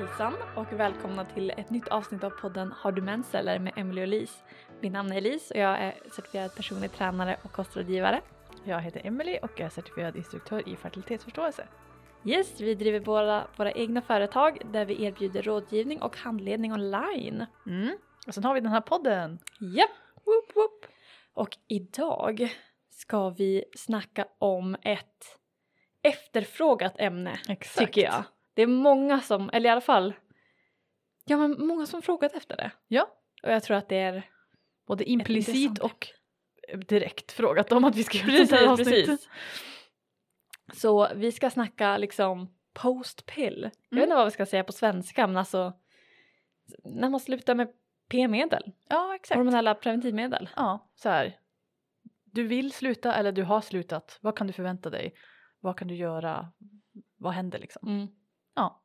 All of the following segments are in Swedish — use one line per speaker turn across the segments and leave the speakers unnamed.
Hejsan och välkomna till ett nytt avsnitt av podden Har du mens eller med Emily och Lis. Min namn är Elise och jag är certifierad personlig tränare och kostrådgivare.
Jag heter Emily och är certifierad instruktör i fertilitetsförståelse.
Yes, vi driver båda våra egna företag där vi erbjuder rådgivning och handledning online.
Mm. Och sen har vi den här podden.
Japp! Woop, woop. Och idag ska vi snacka om ett efterfrågat ämne
Exakt.
tycker jag. Det är många som, eller i alla fall, ja men många som frågat efter det.
Ja.
Och jag tror att det är
Både implicit och direkt frågat om att vi ska göra ett
Precis,
avsnitt.
precis. Så vi ska snacka liksom post-pill. Jag vet
Mm.
inte vad vi ska säga på svenska men alltså när man slutar med p-medel,
Ja, exakt.
hormonella preventivmedel.
Ja, så här. Du vill sluta eller du har slutat. Vad kan du förvänta dig? Vad kan du göra? Vad händer liksom?
Mm.
Ja.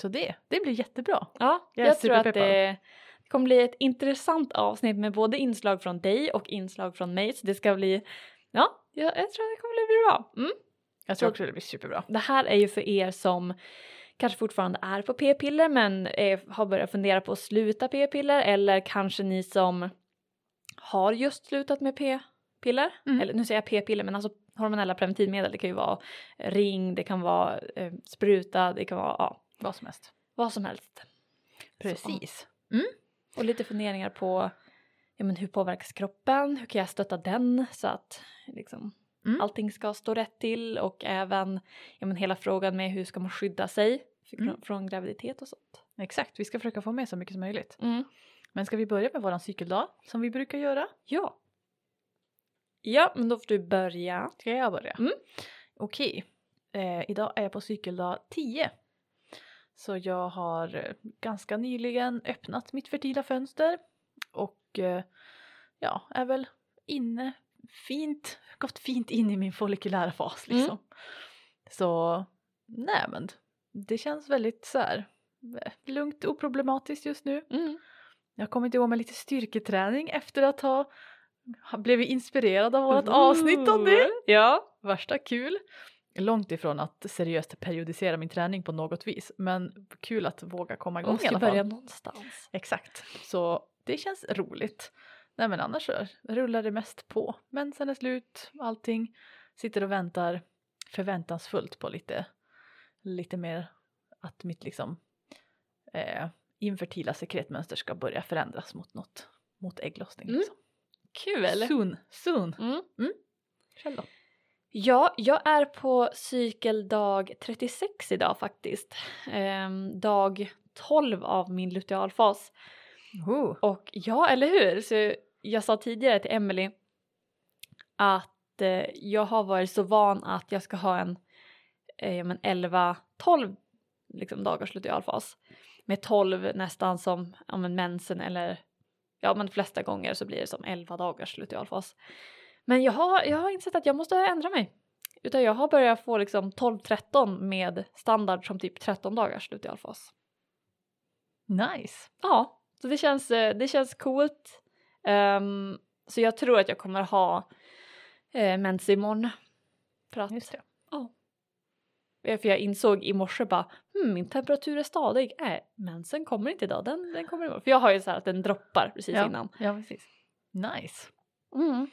Så det, det blir jättebra.
Ja,
Jag
jag, tror att det, kommer bli ett intressant avsnitt med både inslag från dig och inslag från mig. Så det ska bli, ja, jag, jag tror att det kommer bli bra. Mm.
Jag tror
Så-
också det blir superbra.
Det här är ju för er som kanske fortfarande är på p-piller men är, har börjat fundera på att sluta p-piller eller kanske ni som har just slutat med p-piller.
Mm.
Eller nu säger jag p-piller men alltså hormonella preventivmedel. Det kan ju vara ring, det kan vara eh, spruta, det kan vara ja,
Vad som helst.
vad som helst.
Precis.
Och lite funderingar på ja, men hur påverkas kroppen, hur kan jag stötta den så att liksom,
Mm.
allting ska stå rätt till och även ja, men hela frågan med hur ska man skydda sig
Mm.
från graviditet och sånt.
Exakt, vi ska försöka få med så mycket som möjligt.
Mm.
Men ska vi börja med våran cykeldag som vi brukar göra?
Ja. Ja, men då får du börja.
Ska jag börja?
Mm.
Okej. Eh, idag är jag på cykeldag 10. Så jag har eh, ganska nyligen öppnat mitt fertila fönster och eh, ja, är väl inne fint, gått fint in i min folliculära fas
Mm.
liksom. Så nej men det känns väldigt så här eh, lugnt och oproblematiskt just nu.
Mm.
Jag har kommit igång med lite styrketräning efter att ha blivit inspirerad av vårt avsnitt om det.
Ja.
Värsta kul. Långt ifrån att seriöst periodisera min träning på något vis men kul att våga komma igång i
måste
alla fall.
börja någonstans.
Exakt, så det känns roligt. Nej men annars så rullar det mest på. Mensen är slut, allting. Sitter och väntar förväntansfullt på lite, lite mer att mitt liksom eh, infertila sekretmönster ska börja förändras mot något, mot ägglossning.
Mm.
Liksom.
Kul!
Soon, soon.
Mm.
Själv då?
Ja, jag är på cykeldag 36 idag faktiskt. Ehm, dag 12 av min lutealfas.
Oh.
Och ja, eller hur? Så jag sa tidigare till Emily att eh, jag har varit så van att jag ska ha en eh, ja, men 11-12 liksom, dagars lutealfas. Med 12 nästan som ja, men mensen eller ja men de flesta gånger så blir det som 11 dagars lutealfas. Men jag har, jag har insett att jag måste ändra mig. Utan jag har börjat få liksom 12-13 med standard som typ 13 dagars lutealfas.
Nice.
Ja, så det känns, eh, det känns coolt. Ehm, så jag tror att jag kommer ha uh, mens imorgon. För att,
Just det.
eh, för jag insåg i morse bara, hmm, min temperatur är stadig. Nej, mensen kommer inte idag, den, den kommer imorgon. För jag har ju så här att den droppar precis
Ja.
innan.
Ja, precis. Nice.
Mm.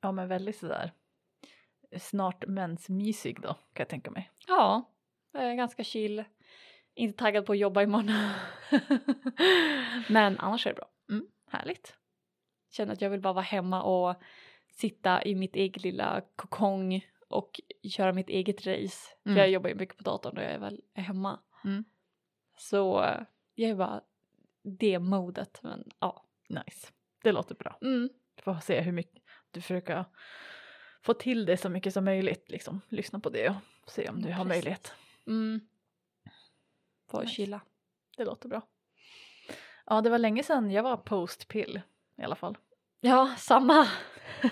Ja, men väldigt sådär snart mensmysig då, kan jag tänka mig.
Ja, är ganska chill. Inte taggad på att jobba imorgon. Men annars är det bra.
Härligt.
Känner att jag vill bara vara hemma och sitta i mitt eget lilla kokong och köra mitt eget race.
Mm.
För jag jobbar ju mycket på datorn när jag är väl hemma.
Mm.
Så jag är bara det modet. Men ja.
Nice. Det låter bra.
Mm.
Får se hur mycket du försöker få till det så mycket som möjligt. Liksom. Lyssna på det och se om du har
Precis.
möjlighet.
Mm. Får
Nice.
chilla.
Det låter bra. Ja, det var länge sedan jag var post-pill i alla fall.
Ja, samma.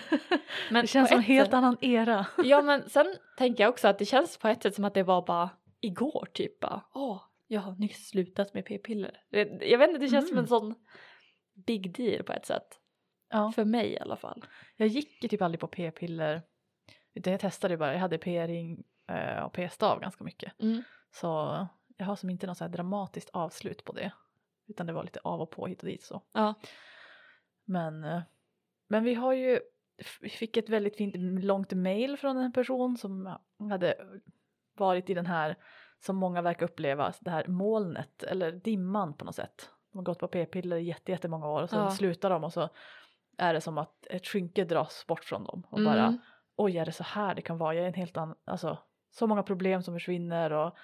Men
det känns som en helt
sätt-
annan era.
Ja men sen tänker jag också att det känns på ett sätt som att det var bara igår typ bara åh jag har nyss slutat med p-piller. Jag vet inte det känns som
Mm.
en sån big deal på ett sätt.
Ja.
För mig i alla fall.
Jag gick ju typ aldrig på p-piller. Utan jag testade bara. Jag hade p-ring eh, och p-stav ganska mycket.
Mm.
Så jag har som inte något så här dramatiskt avslut på det. Utan det var lite av och på hit och dit så.
Ja.
Men, eh, men vi har ju, vi fick ett väldigt fint långt mail från en person som hade varit i den här, som många verkar uppleva, det här molnet eller dimman på något sätt. De har gått på p-piller i jätte, jättemånga år och sen
Ja.
slutar de och så är det som att ett skynke dras bort från dem och bara
Mm.
oj är det så här det kan vara, jag är en helt annan, alltså så många problem som försvinner och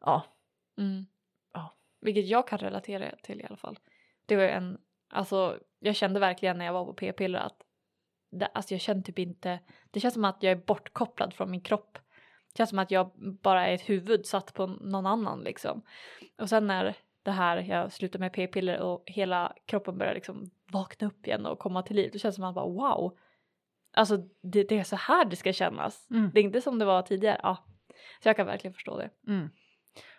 ja,
Mm.
Ja.
Vilket jag kan relatera till i alla fall. Det var en, alltså jag kände verkligen när jag var på p-piller att det, alltså jag kände typ inte, det känns som att jag är bortkopplad från min kropp. Det känns som att jag bara är ett huvud satt på någon annan liksom. Och sen när det här, jag slutade med p-piller och hela kroppen börjar liksom vakna upp igen och komma till liv. Då känns det som att bara wow. Alltså det, det är så här det ska kännas.
Mm.
Det är inte som det var tidigare. Ja. Så jag kan verkligen förstå det.
Mm.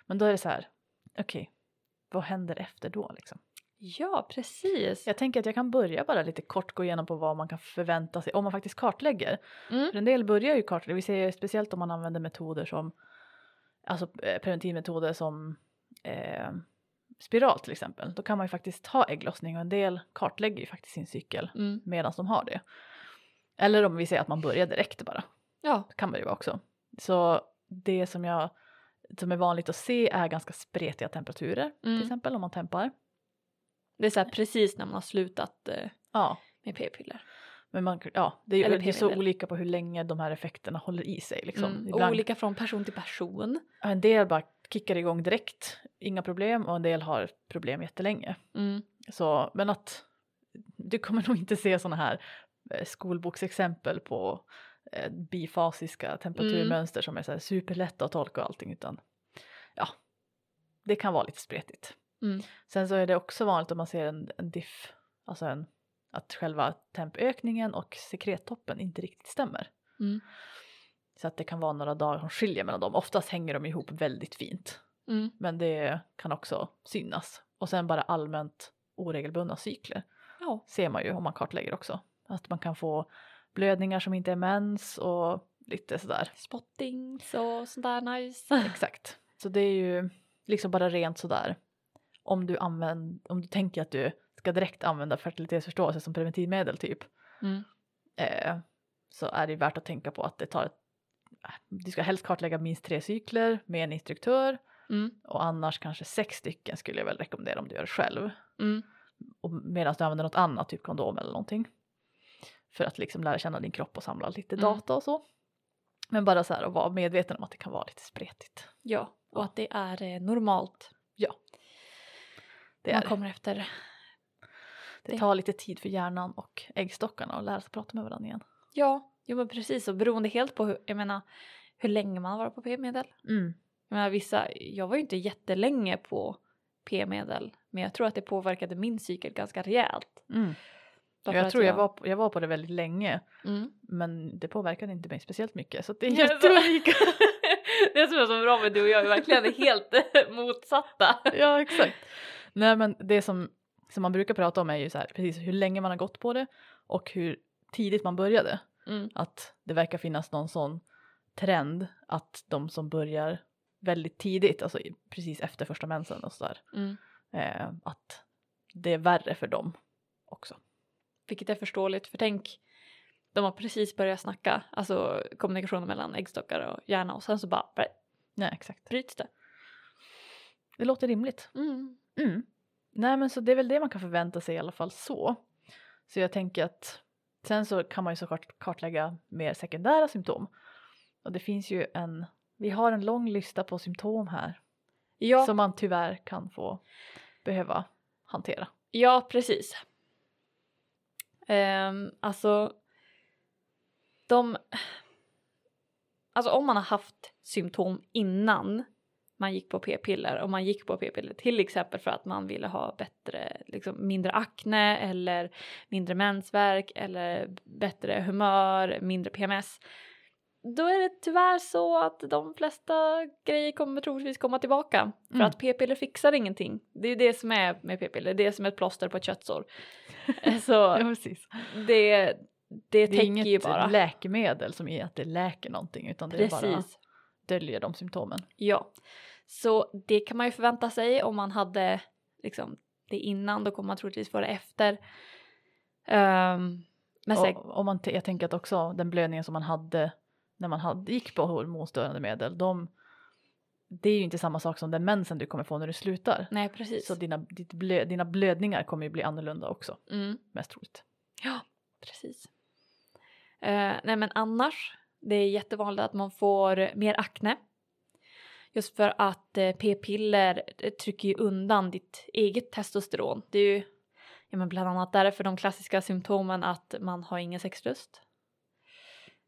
Men då är det så här, okej, vad händer efter då liksom?
Ja, precis.
Jag tänker att jag kan börja bara lite kort gå igenom på vad man kan förvänta sig om man faktiskt kartlägger.
Mm.
För en del börjar ju kartlägga, vi ser speciellt om man använder metoder som, alltså eh, preventivmetoder som eh, spiral till exempel. Då kan man ju faktiskt ha ägglossning och en del kartlägger ju faktiskt sin cykel
Mm.
medan de har det. Eller om vi säger att man börjar direkt bara.
Ja.
Det kan man ju vara också. Så det som jag som är vanligt att se är ganska spretiga temperaturer
Mm.
till exempel om man tempar.
Det är så här precis när man har slutat eh,
Ja,
med p-piller.
men man, ja, det är, det är så olika på hur länge de här effekterna håller i sig. Liksom.
Mm.
Ibland,
Olika från person till person.
En del bara kickar igång direkt, inga problem och en del har problem jättelänge.
Mm.
Så, men att du kommer nog inte se sådana här eh, skolboksexempel på eh, bifasiska temperaturmönster som är så superlätta att tolka och allting utan ja, det kan vara lite spretigt.
Mm.
Sen så är det också vanligt om man ser en, en diff, alltså en, att själva tempökningen och sekrettoppen inte riktigt stämmer.
Mm.
Så att det kan vara några dagar som skiljer mellan dem. Oftast hänger de ihop väldigt fint.
Mm.
Men det kan också synas. Och sen bara allmänt oregelbundna cykler
Ja.
ser man ju om man kartlägger också. Att man kan få blödningar som inte är mens och lite sådär.
Spottings och sånt där nice.
Exakt. Så det är ju liksom bara rent sådär. Om du, använd, om du tänker att du ska direkt använda fertilitetsförståelse som preventivmedel typ.
Mm.
Eh, så är det värt att tänka på att det tar ett, du ska helst kartlägga minst tre cykler med en instruktör
Mm.
och annars kanske sex stycken skulle jag väl rekommendera om du gör det själv.
Mm.
och medan du använder något annat, typ kondom eller någonting. För att liksom lära känna din kropp och samla lite
Mm.
data och så. Men bara så här att vara medveten om att det kan vara lite spretigt.
Ja, och att det är eh, normalt.
Det,
man kommer efter.
det tar lite tid för hjärnan och äggstockarna att lära sig prata med varandra igen.
Ja, jo men precis och beroende helt på hur, jag menar, hur länge man har varit på p-medel.
Mm.
Jag menar vissa, jag var ju inte jättelänge på p-medel men jag tror att det påverkade min cykel ganska rejält.
Mm. Jag tror jag var, på- jag var på det väldigt länge
Mm.
men det påverkade inte mig speciellt mycket så det är jätteolika.
det som är så bra med du och jag är verkligen helt motsatta.
ja exakt. Nej men det som, som man brukar prata om är ju så här precis hur länge man har gått på det och hur tidigt man började.
Mm.
att det verkar finnas någon sån trend att de som börjar väldigt tidigt, alltså precis efter första mensen och sådär,
Mm.
eh, att det är värre för dem också.
Vilket är förståeligt för tänk de har precis börjat snacka, alltså kommunikationen mellan äggstockar och hjärna och sen så bara
Nej, exakt.
bryts det.
Det låter rimligt.
Mm.
Mm. Nej, men så det är väl det man kan förvänta sig i alla fall så. Så jag tänker att sen så kan man ju såklart kartlägga mer sekundära symptom. Och det finns ju en, vi har en lång lista på symptom här
Ja,
som man tyvärr kan få behöva hantera.
ja precis. Um, alltså de Alltså om man har haft symptom innan man gick på p-piller och man gick på p-piller till exempel för att man ville ha bättre, liksom mindre akne eller mindre mensvärk eller bättre humör, mindre PMS. Då är det tyvärr så att de flesta grejer kommer troligtvis komma tillbaka. För
Mm.
att p-piller fixar ingenting. Det är ju det som är med p-piller, det är som ett plåster på ett köttsår. Så
precis.
det, det,
Det är inget läkemedel som är att det läker någonting utan det är bara döljer de symptomen.
Ja. Så det kan man ju förvänta sig om man hade liksom det innan, då kommer man troligtvis få det efter. Um, men
Och, och man, jag tänker att också den blödningen som man hade när man hade, gick på hormonstörande medel, de, det är ju inte samma sak som den mensen du kommer få när du slutar.
nej precis.
Så dina, blö, dina blödningar kommer ju bli annorlunda också,
Mm.
mest troligt.
Ja, precis. Eh, nej men annars, det är jättevanligt att man får mer akne. Just för att eh, p-piller eh, trycker ju undan ditt eget testosteron. Det är ju ja, men bland annat därför de klassiska symptomen att man har ingen sexlust.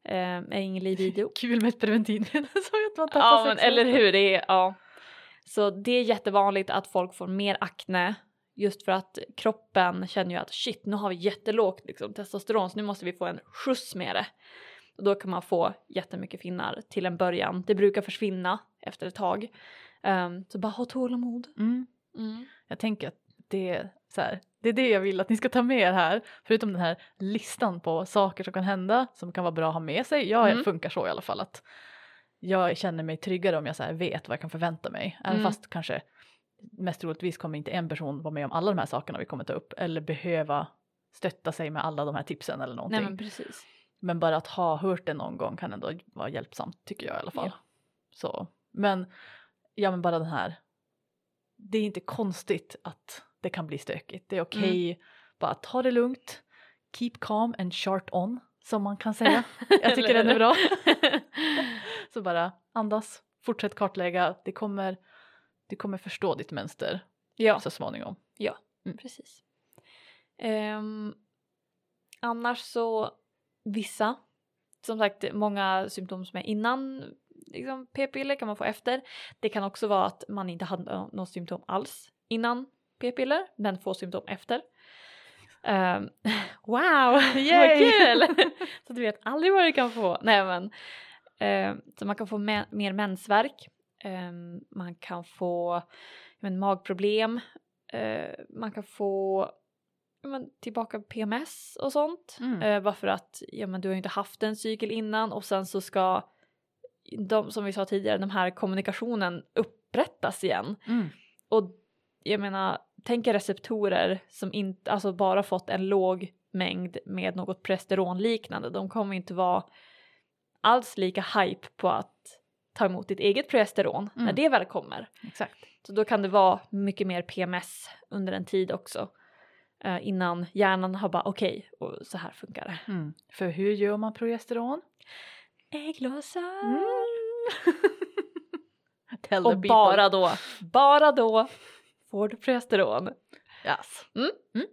Eh, är ingen libido.
Kul med ett preventivmedel som att man tappar
ja men eller hur, det är, ja. Så det är jättevanligt att folk får mer akne just för att kroppen känner ju att shit nu har vi jättelågt liksom, testosteron så nu måste vi få en skjuts med det. Och då kan man få jättemycket finnar till en början. Det brukar försvinna efter ett tag. Ehm, så bara ha tålamod.
Mm.
Mm.
Jag tänker att det är, så här, det är det jag vill att ni ska ta med er här. Förutom den här listan på saker som kan hända som kan vara bra att ha med sig. Jag
Mm.
funkar så i alla fall att jag känner mig tryggare om jag så vet vad jag kan förvänta mig. Även
Mm.
fast kanske mest troligtvis kommer inte en person vara med om alla de här sakerna vi kommer ta upp eller behöva stötta sig med alla de här tipsen eller någonting.
Nej
men...
men
bara att ha hört det någon gång kan ändå vara hjälpsamt tycker jag i alla fall.
Ja.
Så, men ja men bara den här. Det är inte konstigt att det kan bli stökigt. Det är okej,
Mm.
bara ta det lugnt. Keep calm and chart on som man kan säga. Jag tycker den är bra. Så bara andas, fortsätt kartlägga. Det kommer, du kommer förstå ditt mönster
ja.
så småningom.
Precis. Ehm, annars så vissa, som sagt många symptom som är innan liksom, p-piller kan man få efter. Det kan också vara att man inte hade nå- något symptom alls innan p-piller men får symptom efter. Ehm, wow, vad kul! så du vet aldrig vad du kan få. Nej men. ehm, så man kan få me- mer mensvärk. Ehm, man kan få men, magproblem. Eh, man kan få men, tillbaka PMS och sånt.
Mm.
Eh, bara för att ja, men, du har ju inte haft en cykel innan och sen så ska de, som vi sa tidigare, de här kommunikationen upprättas igen.
Mm.
Och jag menar, tänk er receptorer som inte, alltså bara fått en låg mängd med något progesteronliknande. De kommer inte vara alls lika hype på att ta emot ditt eget progesteron när
Mm.
det väl kommer.
Exakt.
Så då kan det vara mycket mer PMS under en tid också. Eh, innan hjärnan har bara okej, och så här funkar det.
Mm. För hur gör man progesteron?
Ägglossar!
Mm.
Och bara då, bara då får du progesteron.
Yes.
Mm.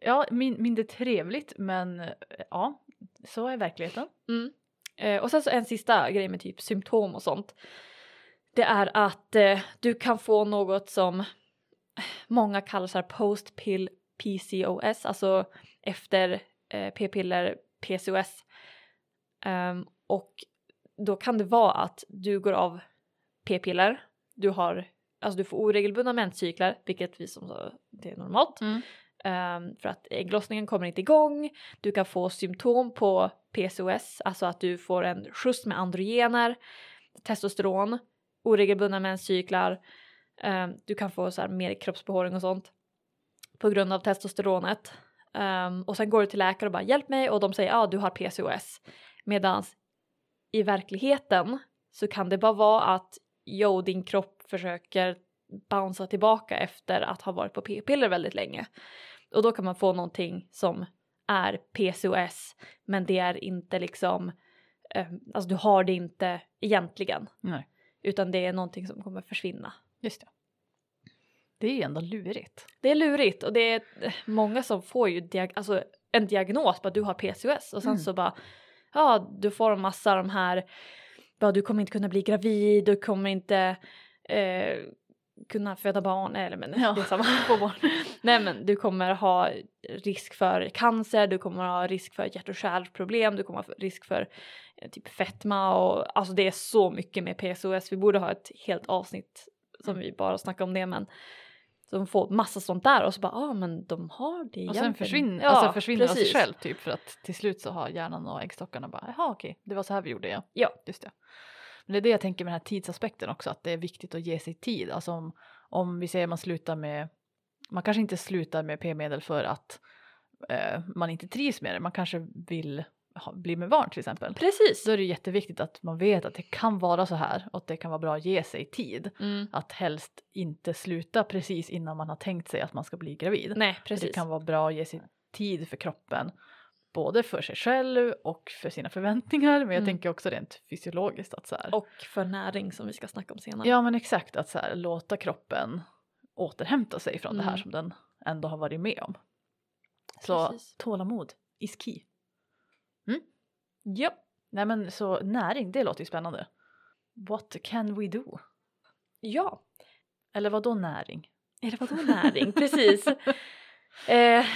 Ja, min, mindre trevligt men eh, ja, så är verkligheten.
Mm. Eh, och sen så en sista grej med typ symptom och sånt. Det är att eh, du kan få något som många kallar så här post-pill PCOS, alltså efter eh, p-piller PCOS. Ehm, och då kan det vara att du går av p-piller, du har, alltså du får oregelbundna menscyklar, vilket vi som sa, det är normalt.
Mm.
Ehm, för att ägglossningen kommer inte igång, du kan få symptom på PCOS, alltså att du får en skjuts med androgener, testosteron, oregelbundna menscyklar, ehm, du kan få så här mer kroppsbehåring och sånt på grund av testosteronet. Ehm, och sen går du till läkare och bara hjälp mig och de säger ja ah, du har PCOS. Medan i verkligheten så kan det bara vara att jo din kropp försöker bouncea tillbaka efter att ha varit på p-piller väldigt länge. Och då kan man få någonting som är PCOS men det är inte liksom, eh, alltså du har det inte egentligen
Nej,
utan det är någonting som kommer försvinna.
Just det. Det är ju ändå lurigt.
Det är lurigt och det är eh, många som får ju diag- alltså, en diagnos på att du har PCOS och sen
Mm.
så bara ja du får en massa de här bara du kommer inte kunna bli gravid, du kommer inte eh, kunna föda barn eller men
Ja,
det är samma. Få barn. Nej men du kommer ha risk för cancer, du kommer ha risk för hjärt och kärlproblem, du kommer ha risk för eh, typ fetma och alltså det är så mycket med PCOS. Vi borde ha ett helt avsnitt som
Mm.
vi bara snackar om det men de får massa sånt där och så bara ja ah, men de har det
Och
egentligen.
sen försvinner,
ja,
alltså försvinner av sig
precis.
själv typ för att till slut så har hjärnan och äggstockarna bara jaha okej det var så här vi gjorde ja.
Ja.
Just det. Men det är det jag tänker med den här tidsaspekten också, att det är viktigt att ge sig tid. Alltså om, om vi säger man slutar med, man kanske inte slutar med p-medel för att eh, man inte trivs med det, man kanske vill ha, bli med barn till exempel.
Precis.
Då är det jätteviktigt att man vet att det kan vara så här och att det kan vara bra att ge sig tid.
Mm.
Att helst inte sluta precis innan man har tänkt sig att man ska bli gravid.
Nej, precis.
Det kan vara bra att ge sig tid för kroppen. Både för sig själv och för sina förväntningar. Men jag
Mm.
tänker också rent fysiologiskt att så här.
Och för näring som vi ska snacka om senare.
Ja men exakt att så här, låta kroppen återhämta sig från det här
Mm.
som den ändå har varit med om. Så
Precis.
tålamod is key.
Ja.
Nej men så näring, det låter ju spännande. What can we do?
Ja.
Eller vad då näring?
Eller vadå näring? Precis. Eh,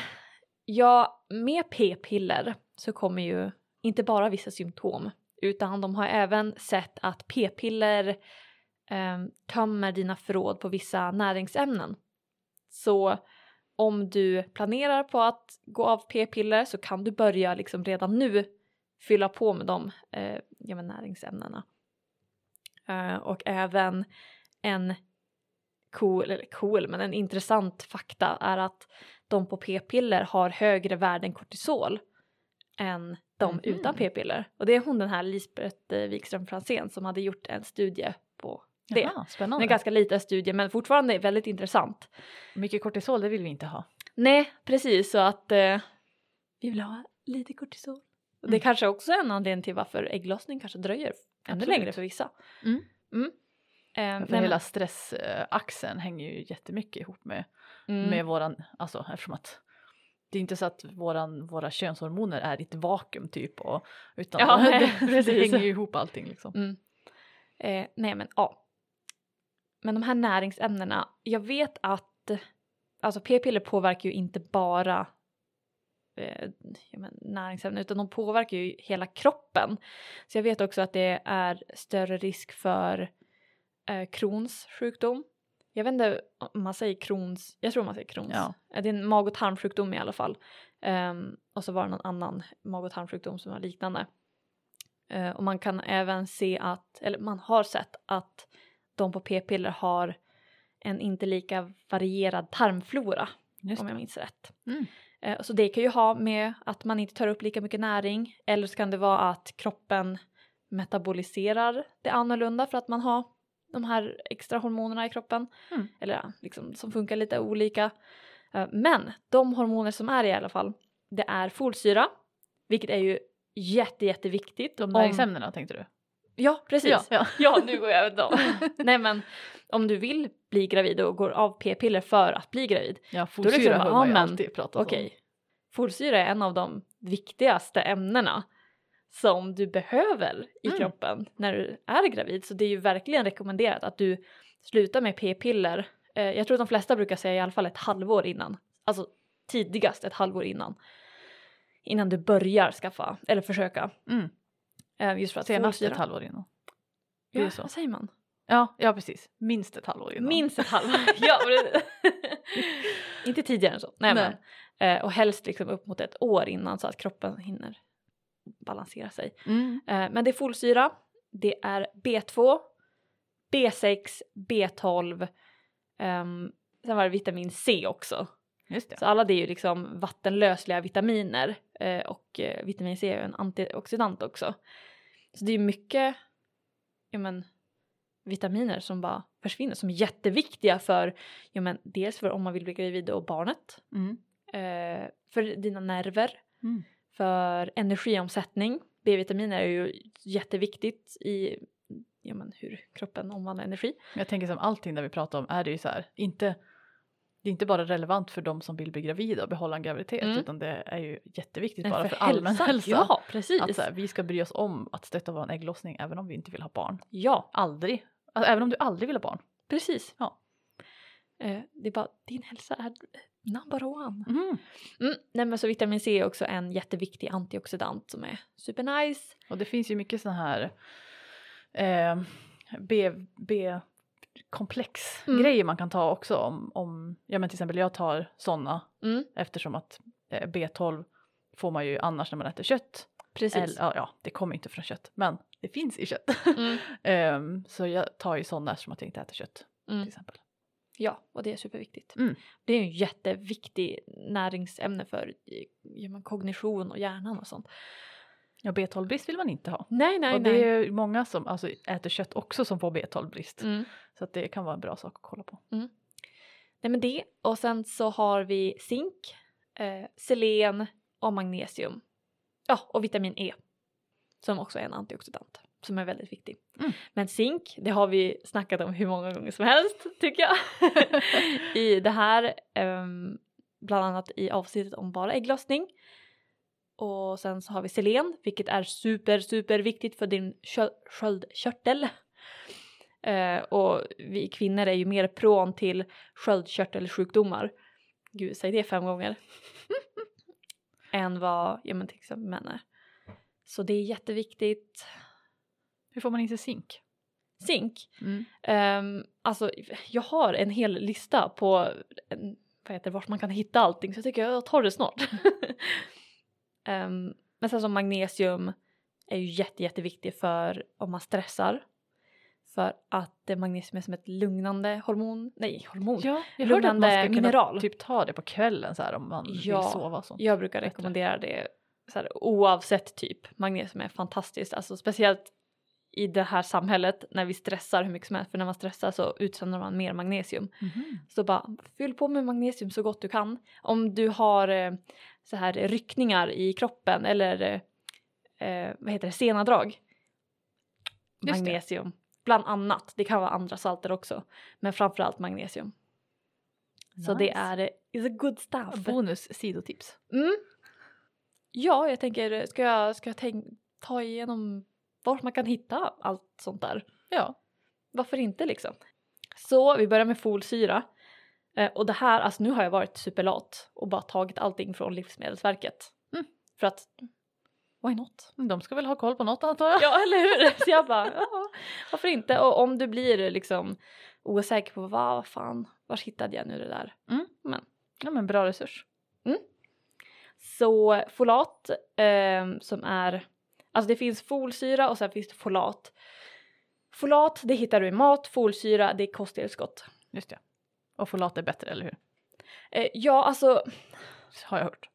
ja, med p-piller så kommer ju inte bara vissa symptom utan de har även sett att p-piller eh, tömmer dina förråd på vissa näringsämnen. Så om du planerar på att gå av p-piller så kan du börja liksom redan nu fylla på med de eh, ja, men näringsämnena. Eh, och även en cool, eller cool, men en intressant fakta är att de på p-piller har högre värden kortisol än de
Mhm.
utan p-piller. Och det är hon den här Lisbeth eh, Wikström Franzén som hade gjort en studie på det.
Jaha,
Det är
spännande.
en ganska liten studie men fortfarande väldigt intressant.
Mycket kortisol, det vill vi inte ha.
Nej, precis så att eh, vi vill ha lite kortisol. Och det
Mm.
kanske också är en anledning till varför ägglossning kanske dröjer ännu
Absolut.
längre för vissa. Eh,
För hela stressaxeln hänger ju jättemycket ihop med,
mm.
med våran, alltså eftersom att det är inte så att våran, våra könshormoner är i ett vakuum typ och, utan
Ja,
det, det hänger ju ihop allting liksom.
Mm. Eh, nej men ja. Men de här näringsämnena, jag vet att alltså p-piller påverkar ju inte bara eh, men näringsämnen utan de påverkar ju hela kroppen. Så jag vet också att det är större risk för eh, Crohns sjukdom. Jag vet inte om man säger Crohns, jag tror man säger Crohns.
Ja.
Eh, Det är en mag och tarmsjukdom i alla fall. Ehm, och så var det någon annan mag och tarmsjukdom som var liknande. Eh, och man kan även se att, eller man har sett att de på p-piller har en inte lika varierad tarmflora
Just
om jag minns rätt.
Mm.
Eh, så det kan ju ha med att man inte tar upp lika mycket näring eller så kan det vara att kroppen metaboliserar det annorlunda för att man har de här extra hormonerna i kroppen.
Mm.
Eller liksom, som funkar lite olika. Eh, men de hormoner som är i alla fall det är folsyra vilket är ju jätte jätteviktigt.
De
om-
näringsämnena tänkte du?
Ja precis.
Ja, ja.
Ja, nu går jag över dem. Nej men om du vill bli gravid och går av p-piller för att bli gravid.
Ja,
är det
folsyra
liksom,
har man ju alltid pratat
Okej. Folsyra är en av de viktigaste ämnena som du behöver i
Mm.
kroppen när du är gravid. Så det är ju verkligen rekommenderat att du slutar med p-piller. Eh, jag tror att de flesta brukar säga i alla fall ett halvår innan. Alltså tidigast ett halvår innan. Innan du börjar skaffa eller försöka.
om. Mm.
Eh, just för att
Senast ett halvår innan. Det är
Ja,
så.
vad säger man?
Ja, ja precis. Minst ett halvår innan.
Minst ett halvår. ja, inte tidigare än så. Nej,
Nej.
Men, eh, och helst liksom upp mot ett år innan så att kroppen hinner balansera sig.
Mm.
Eh, men det är folsyra, det är B2, B6, B12, ehm, sen var det vitamin C också. Så alla det är ju liksom vattenlösliga vitaminer eh, och eh, vitamin C är ju en antioxidant också. Så det är mycket ja, men, vitaminer som bara försvinner som är jätteviktiga för ja, men, dels för om man vill bli gravid och barnet,
Mm.
eh, för dina nerver,
Mm.
för energiomsättning. B-vitaminer är ju jätteviktigt i ja, men, hur kroppen omvandlar energi.
Jag tänker som allting där vi pratar om är det ju så här, inte, det är inte bara relevant för de som vill bli gravida och behålla en graviditet
Mm.
utan det är ju jätteviktigt bara för, allmän hälsa.
Ja, precis.
Att här, vi ska bry oss om att stötta vår ägglossning även om vi inte vill ha barn.
Ja,
Aldrig. Alltså, även om du aldrig vill ha barn.
precis.
Ja.
Eh, det är bara, din hälsa är number one.
Mm.
Mm, nej men så vitamin C är också en jätteviktig antioxidant som är supernice.
Och det finns ju mycket sådana här eh, B, B komplex
Mm.
grejer man kan ta också om, om ja men till exempel jag tar sådana
Mm,
eftersom att eh, B12 får man ju annars när man äter kött.
precis.
Eller, ja, ja, det kommer inte från kött men det finns i kött.
Mm.
Ehm, så jag tar ju sådana som att jag inte äter kött
Mm.
till exempel.
Ja, och det är superviktigt.
Mm.
Det är ju en jätteviktig näringsämne för ja, men kognition och hjärnan och sånt.
Ja, B12-brist vill man inte ha.
Nej, nej,
och det
nej.
är många som alltså, äter kött också som får B12-brist.
Mm.
Så det kan vara en bra sak att kolla på.
Nej men det och sen så har vi zink, eh, selen och magnesium. Ja, och vitamin E. Som också är en antioxidant som är väldigt viktig.
Mm.
Men zink, det har vi snackat om hur många gånger som helst tycker jag. I det här, ehm, bland annat i avsnittet om bara ägglossning. Och sen så har vi selen, vilket är super, super viktigt för din skö- sköldkörtel. Eh, och vi kvinnor är ju mer prone till sköldkörtelsjukdomar. Gud, säg det fem gånger. än vad, ja men till exempel män är. Så det är jätteviktigt.
Hur får man i sig zink?
Zink,
Mm.
Ehm, alltså jag har en hel lista på en, vad heter vart man kan hitta allting så jag tycker jag tar det snart. Ehm, men sen som magnesium är ju jätte, jätteviktig för om man stressar. För att eh, magnesium är som ett lugnande hormon, nej hormon.
Ja, jag hörde att man
Lugnande
ska kunna
mineral.
typ ta det på kvällen så här om man
Ja,
vill sova och sånt.
Jag brukar rekommendera det så här, oavsett typ. Magnesium är fantastiskt, alltså speciellt i det här samhället när vi stressar hur mycket som helst. För när man stressar så utsöndrar man mer magnesium.
Mhm.
Så bara fyll på med magnesium så gott du kan. Om du har eh, så här ryckningar i kroppen eller eh, vad heter det, senadrag.
Just det.
Magnesium. Bland annat. Det kan vara andra salter också. Men framförallt magnesium. Så det
Nice.
är eh, is a good stuff.
Bonus sidotips.
Mm. Ja, jag tänker, ska jag, ska jag tänk, ta igenom vart man kan hitta allt sånt där?
Ja.
Varför inte liksom? Så vi börjar med folsyra. Eh, och det här, alltså nu har jag varit superlat och bara tagit allting från Livsmedelsverket.
Mm.
För att, why not?
De ska väl ha koll på något antar jag.
Ja, eller hur? Så jag bara, ja, varför inte? Och om du blir liksom osäker på vad fan, var hittade jag nu det där?
Ja men bra resurs.
Så folat ehm, som är, alltså det finns folsyra och sen finns det folat. Folat det hittar du i mat, folsyra det är kosttillskott.
Just det. Och folat är bättre, eller hur?
Eh, ja alltså,
Har jag hört.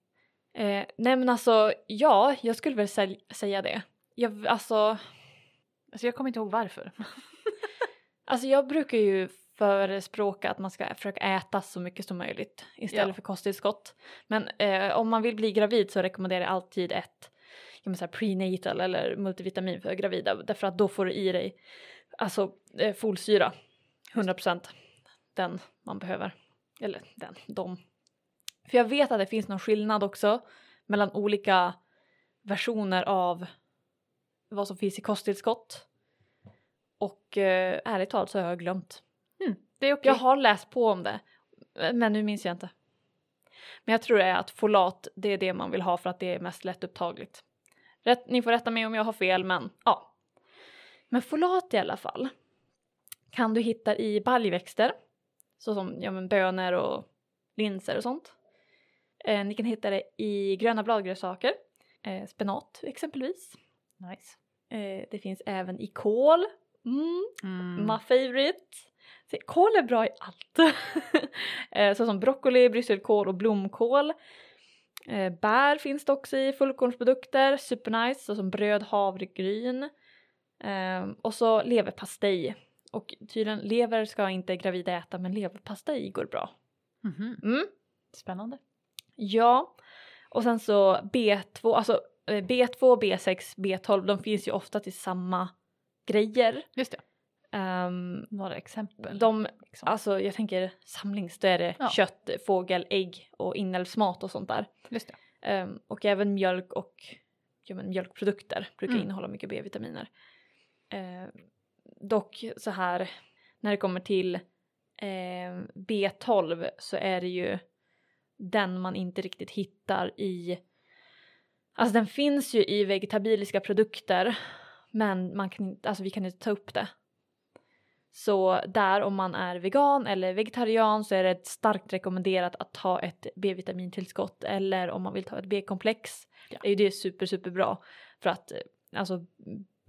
eh, nej men alltså ja, jag skulle väl säl- säga det. Jag, alltså,
Alltså jag kommer inte ihåg varför.
alltså jag brukar ju förespråka att man ska försöka äta så mycket som möjligt istället
Ja.
för kosttillskott. Men eh, om man vill bli gravid så rekommenderar jag alltid ett jag menar prenatal eller multivitamin för gravida därför att då får du i dig alltså eh, folsyra 100% den man behöver eller den, de. För jag vet att det finns någon skillnad också mellan olika versioner av vad som finns i kosttillskott. Och eh, ärligt talat så har jag glömt.
Det är okej.
Jag har läst på om det, men nu minns jag inte. Men jag tror det är att folat, det är det man vill ha för att det är mest lättupptagligt. Rätt, ni får rätta mig om jag har fel, men ja. Men folat i alla fall kan du hitta i baljväxter, såsom ja, men bönor och linser och sånt. Eh, ni kan hitta det i gröna bladgrönsaker, eh, spenat exempelvis.
Nice.
Eh, det finns även i kål. Mm,
Mm.
My favorite. Se, kål är bra i allt. eh, såsom broccoli, brysselkål och blomkål. Eh, bär finns det också i fullkornsprodukter, supernice såsom bröd, havregryn. Eh, och så leverpastej. Och tydligen lever ska inte gravida äta men leverpastej går bra.
Mhm.
Mm.
Spännande.
Ja, och sen så B2, alltså eh, B2, B6, B12 de finns ju ofta till samma grejer.
Just det.
Ehm,
Några exempel.
de
liksom.
Alltså jag tänker samlings, då är det
Ja.
kött, fågel, ägg och inälvsmat och sånt där.
Just det.
Ehm, och även mjölk och ja, men mjölkprodukter brukar
Mm.
innehålla mycket B-vitaminer. Ehm, dock så här när det kommer till ehm, B12 så är det ju den man inte riktigt hittar i Alltså den finns ju i vegetabiliska produkter men man kan inte, alltså vi kan inte ta upp det. Så där om man är vegan eller vegetarian så är det starkt rekommenderat att ta ett B-vitamintillskott eller om man vill ta ett B-komplex
Ja.
är ju det super super bra för att eh, alltså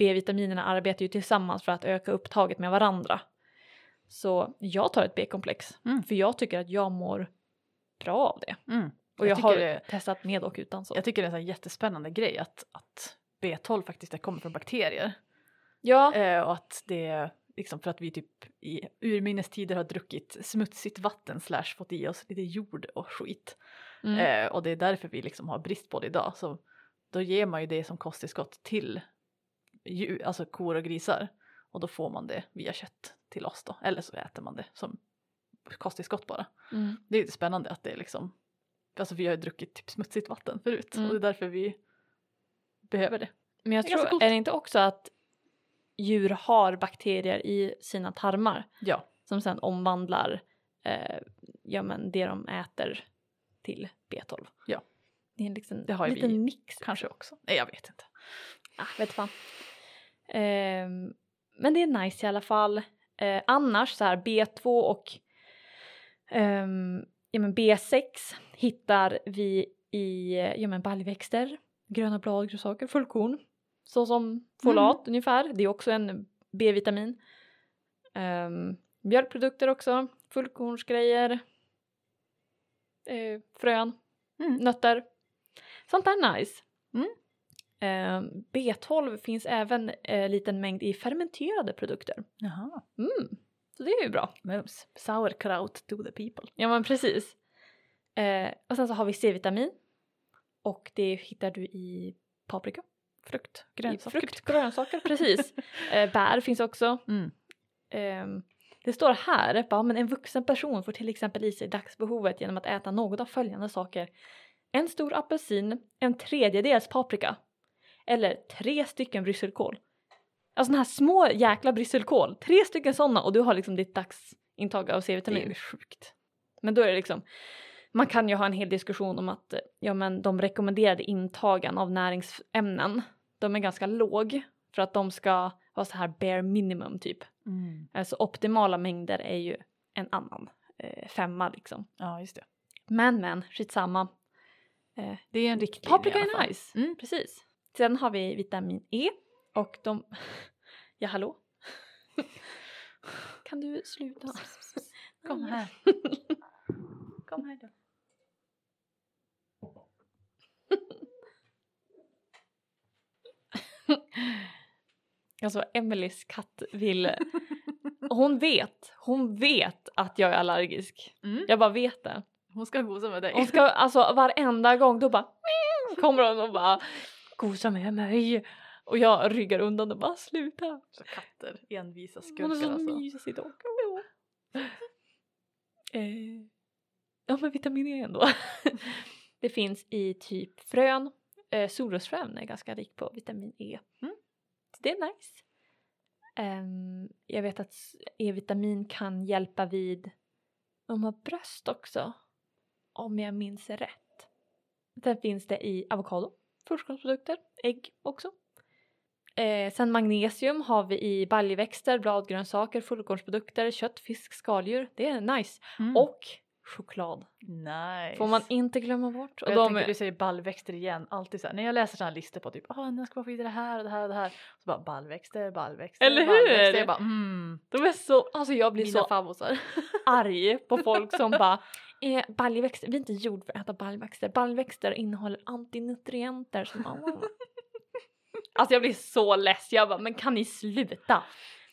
B-vitaminerna arbetar ju tillsammans för att öka upptaget med varandra. Så jag tar ett B-komplex
Mm.
för jag tycker att jag mår bra av det.
Mm.
Och
Jag
jag, har
det-
testat med och utan så.
Jag tycker det är en jättespännande grej att, att B12 faktiskt kommer från bakterier.
Ja,
Eh, och att det är liksom för att vi typ i urminnes tider har druckit smutsigt vatten slash fått i oss lite jord och skit.
mm.
Eh, och det är därför vi liksom har brist på det idag. Så då ger man ju det som kosttillskott till djur, alltså kor och grisar. Och då får man det via kött till oss då. Eller så äter man det som kosttillskott bara.
Mm.
Det är lite spännande att det är liksom, alltså vi har ju druckit typ smutsigt vatten förut.
Mm.
Och det är därför vi behöver det.
Men jag
Det är
tror, är det inte också att djur har bakterier i sina tarmar
Ja,
som sen omvandlar eh, ja, men det de äter till B12?
Ja.
Det är en liksom,
Det har ju
liten
vi
mix.
kanske också. Nej jag vet inte.
Ah, vet fan. Ehm, men det är nice i alla fall. Eh, annars så här B2 och ehm, ja, men B6 hittar vi i ja, men baljväxter, gröna bladgrönsaker, fullkorn. Så som folat ungefär. Det är också en B-vitamin. Um, mjölkprodukter också, fullkornsgrejer. Eh, frön,
Mm.
nötter. Sånt där är nice.
Mm.
Eh, B12 finns även eh, liten mängd i fermenterade produkter.
Jaha.
Mm. Så det är ju bra.
Mums. Sauerkraut to the people.
Ja men precis. Eh, och sen så har vi C-vitamin. Och det hittar du i paprika.
Frukt, grönsaker.
frukt, grönsaker, precis. Eh, bär finns också.
Mm.
Ehm, det står här, bara, men en vuxen person får till exempel i sig dagsbehovet genom att äta något av följande saker. En stor apelsin, en tredjedels paprika eller tre stycken brysselkål. Alltså den här små jäkla brysselkål, tre stycken sådana och du har liksom ditt dagsintag av
Det är
C-vitamin.
ju sjukt.
Men då är det liksom, man kan ju ha en hel diskussion om att ja, men de rekommenderade intagen av näringsämnen, de är ganska låg för att de ska vara så här bare minimum typ.
Mm.
Alltså optimala mängder är ju en annan eh, femma liksom.
Ja just det.
Men men, skitsamma. Eh,
Det är en riktlinje
paprika är nice,
Mm.
precis. Sen har vi vitamin E och de... ja hallå? kan du sluta?
Kom här. Kom här då.
Alltså Emelies katt vill... Hon vet, hon vet att jag är allergisk.
Mm.
Jag bara vet det.
Hon ska gosa med dig.
Hon ska, alltså varenda gång då bara kommer hon och bara gosa med mig. Och jag ryggar undan och bara sluta.
Så katter, envisa
Hon är
skurkar
så
alltså.
mysig dock. eh, ja men vitamin E ändå. det finns i typ frön. Eh, solrosfrön är ganska rik på vitamin E.
Mm.
Så det är nice. Ehm, jag vet att E-vitamin kan hjälpa vid umma bröst också. Om jag minns rätt. Sen finns det i avokado, fullkornsprodukter, ägg också. Eh, sen magnesium har vi i baljväxter, bladgrönsaker, fullkornsprodukter, kött, fisk, skaldjur. Det är nice.
Mm.
Och choklad
nice.
får man inte glömma bort.
Och
Och
jag
de,
tänker du säger baljväxter igen, alltid så här, när jag läser sådana här listor på typ ah, nu ska man få i det här och det här och det här. Så bara baljväxter, baljväxter,
Eller hur?
Jag bara mm,
de är så, alltså jag blir
mina
så arg på folk som bara eh, baljväxter, vi är inte gjord för att äta baljväxter. Baljväxter innehåller antinutrienter som Alltså jag blir så less, jag bara men kan ni sluta?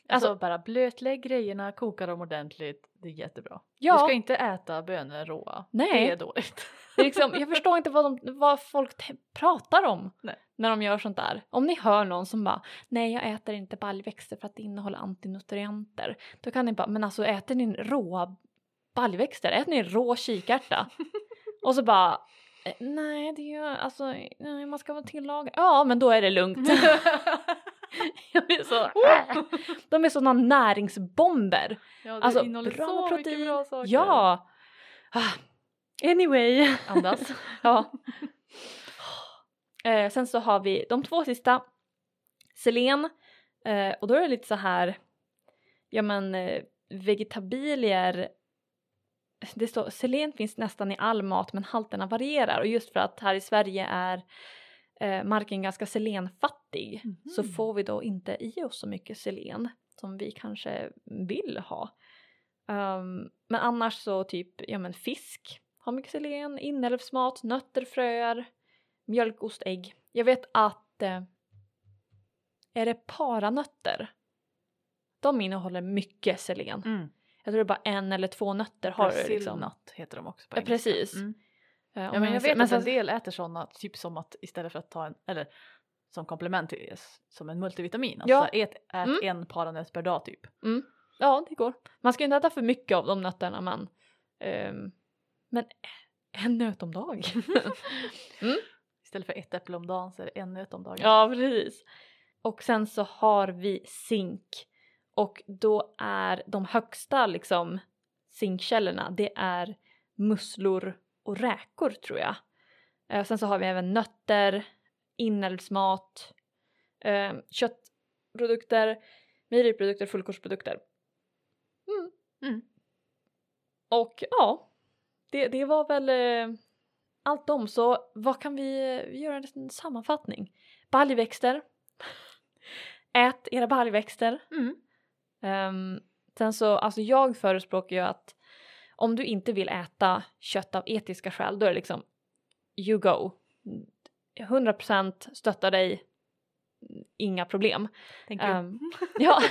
Alltså,
Alltså-
bara blötlägg grejerna, koka dem ordentligt, det är jättebra.
Ja,
Du ska inte äta bönor råa,
Nej.
det är dåligt.
det är liksom, jag förstår inte vad, de, vad folk te- pratar om
Nej.
när de gör sånt där. Om ni hör någon som bara nej jag äter inte baljväxter för att det innehåller antinutrienter. Då kan ni bara men alltså äter ni råa baljväxter? Äter ni rå kikärta? Och så bara "Eh, nej det gör alltså nej, man ska vara tillagad. Ja men då är det lugnt. jag blir så, de är sådana näringsbomber.
ja, det
Alltså
innehåller
bra
så
protein.
mycket bra saker.
Ja. Ah. Anyway.
Andas.
ja. Eh, sen så har vi de två sista. Selen. Eh, och då är det lite så här. Ja men eh, vegetabilier. Det står selen finns nästan i all mat men halterna varierar och just för att här i Sverige är eh, marken ganska selenfattig så
Mhm.
får vi då inte i oss så mycket selen som vi kanske vill ha. Ehm, men annars så typ ja men fisk har mycket selen, inälvsmat, nötter, fröer, mjölk, ost, ägg. Jag vet att eh, är det paranötter? De innehåller mycket selen.
Mm.
Jag tror det är bara en eller två nötter har det liksom.
Brasilnut heter de också på
Ja,
engelska.
precis.
Mm.
Eh,
Ja, men jag vet
men
att en del äter sådana, typ som att istället för att ta en, eller som komplement till som en multivitamin. Alltså
Ja.
ät, ät
Mm.
en paranöt per dag typ.
Ja, det går. Man ska inte äta för mycket av de nötterna men ehm, men en nöt om dagen.
Istället för ett äpple om dagen så är det en nöt om dagen.
ja, precis. Och sen så har vi zink och då är de högsta liksom zinkkällorna det är musslor och räkor tror jag. Eh, sen så har vi även nötter, inälvsmat, eh, köttprodukter, mejeriprodukter, fullkornsprodukter. Mm.
Mm.
Och ja, det, det var väl eh, allt om. Så vad kan vi, vi göra en liten sammanfattning? Baljväxter. Ät era baljväxter.
Mm.
Ehm, sen så, alltså jag förespråkar ju att om du inte vill äta kött av etiska skäl, då är det liksom you go. 100% stöttar dig, inga problem.
Thank you.
Ehm, ja.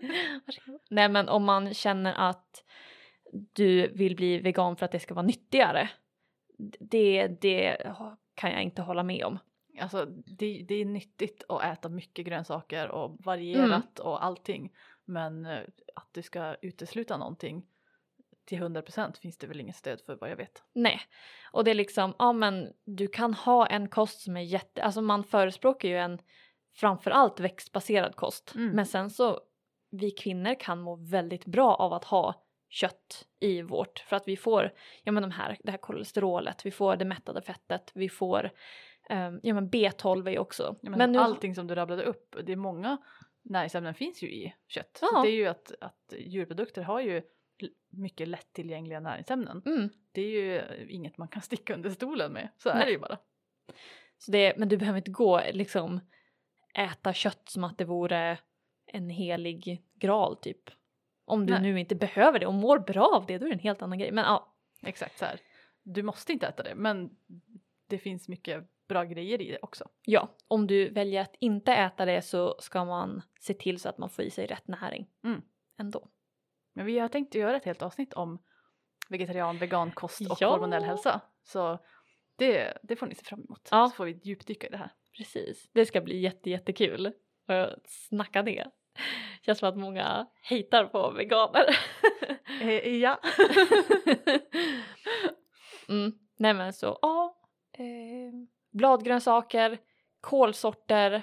Nej men om man känner att du vill bli vegan för att det ska vara nyttigare, det, det kan jag inte hålla med om.
Alltså det, det är nyttigt att äta mycket grönsaker och varierat
Mm.
och allting. Men eh, att du ska utesluta någonting till 100% finns det väl inget stöd för vad jag vet.
Nej, och det är liksom, ja men du kan ha en kost som är jätte, alltså man förespråkar ju en framförallt växtbaserad kost.
Mm.
Men sen så, vi kvinnor kan må väldigt bra av att ha kött i vårt, för att vi får, ja men de här, det här kolesterolet, vi får det mättade fettet, vi får, ehm, ja men B12 är ju också.
Ja, men
men nu,
allting som du rabblade upp, det är många näringsämnen finns ju i kött. Så
Ja.
det är ju att, att djurprodukter har ju mycket lättillgängliga näringsämnen.
mm,
Det är ju inget man kan sticka under stolen med, så är
Nej.
det ju bara.
så det, men du behöver inte gå liksom äta kött som att det vore en helig graal typ. Om du
Nej.
nu inte behöver det och mår bra av det, då är det en helt annan grej. Men ja,
Exakt så här. Du måste inte äta det, men det finns mycket bra grejer i det också.
ja, om du väljer att inte äta det så ska man se till så att man får i sig rätt näring.
Mm.
Ändå.
Men vi har tänkt att göra ett helt avsnitt om vegetarian, vegankost och
Ja.
hormonell hälsa. Så det, det får ni se fram emot.
Ja.
Så får vi djupdyka i det här.
Precis, det ska bli jätte, jättekul att snacka det. Känns som att många hatar på veganer.
Eh, ja.
mm. Nej men så, ja. Eh, bladgrönsaker, kolsorter.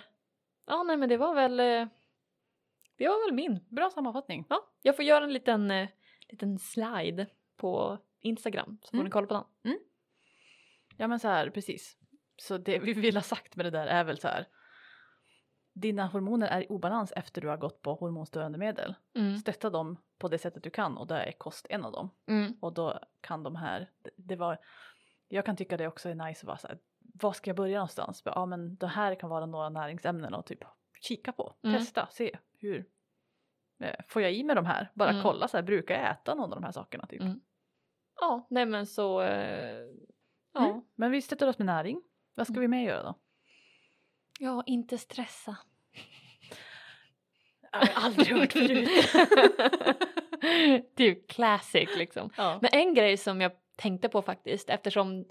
Ja nej men det var väl, eh, det var väl min.
Bra sammanfattning.
Ja, jag får göra en liten, eh, liten slide på Instagram så får
Mm.
ni kolla på den.
Ja men så här, precis. Så det vi vill ha sagt med det där är väl så här. Dina hormoner är i obalans efter du har gått på hormonstörande medel.
Mm.
Stötta dem på det sättet du kan och där är kost en av dem.
Mm.
Och då kan de här, det, det var, jag kan tycka det också är nice att vara så här, var ska jag börja någonstans? Ja men det här kan vara några näringsämnen och typ kika på,
Mm.
testa, se hur eh, får jag i mig de här? Bara
Mm.
kolla så här, brukar jag äta någon av de här sakerna typ?
Mm. Ja, nej men så, eh, ja.
Mm. Men vi stöttar oss med näring. Vad ska vi mer göra då?
Ja, inte stressa.
Jag har aldrig hört förut.
det är ju classic liksom.
ja.
Men en grej som jag tänkte på faktiskt eftersom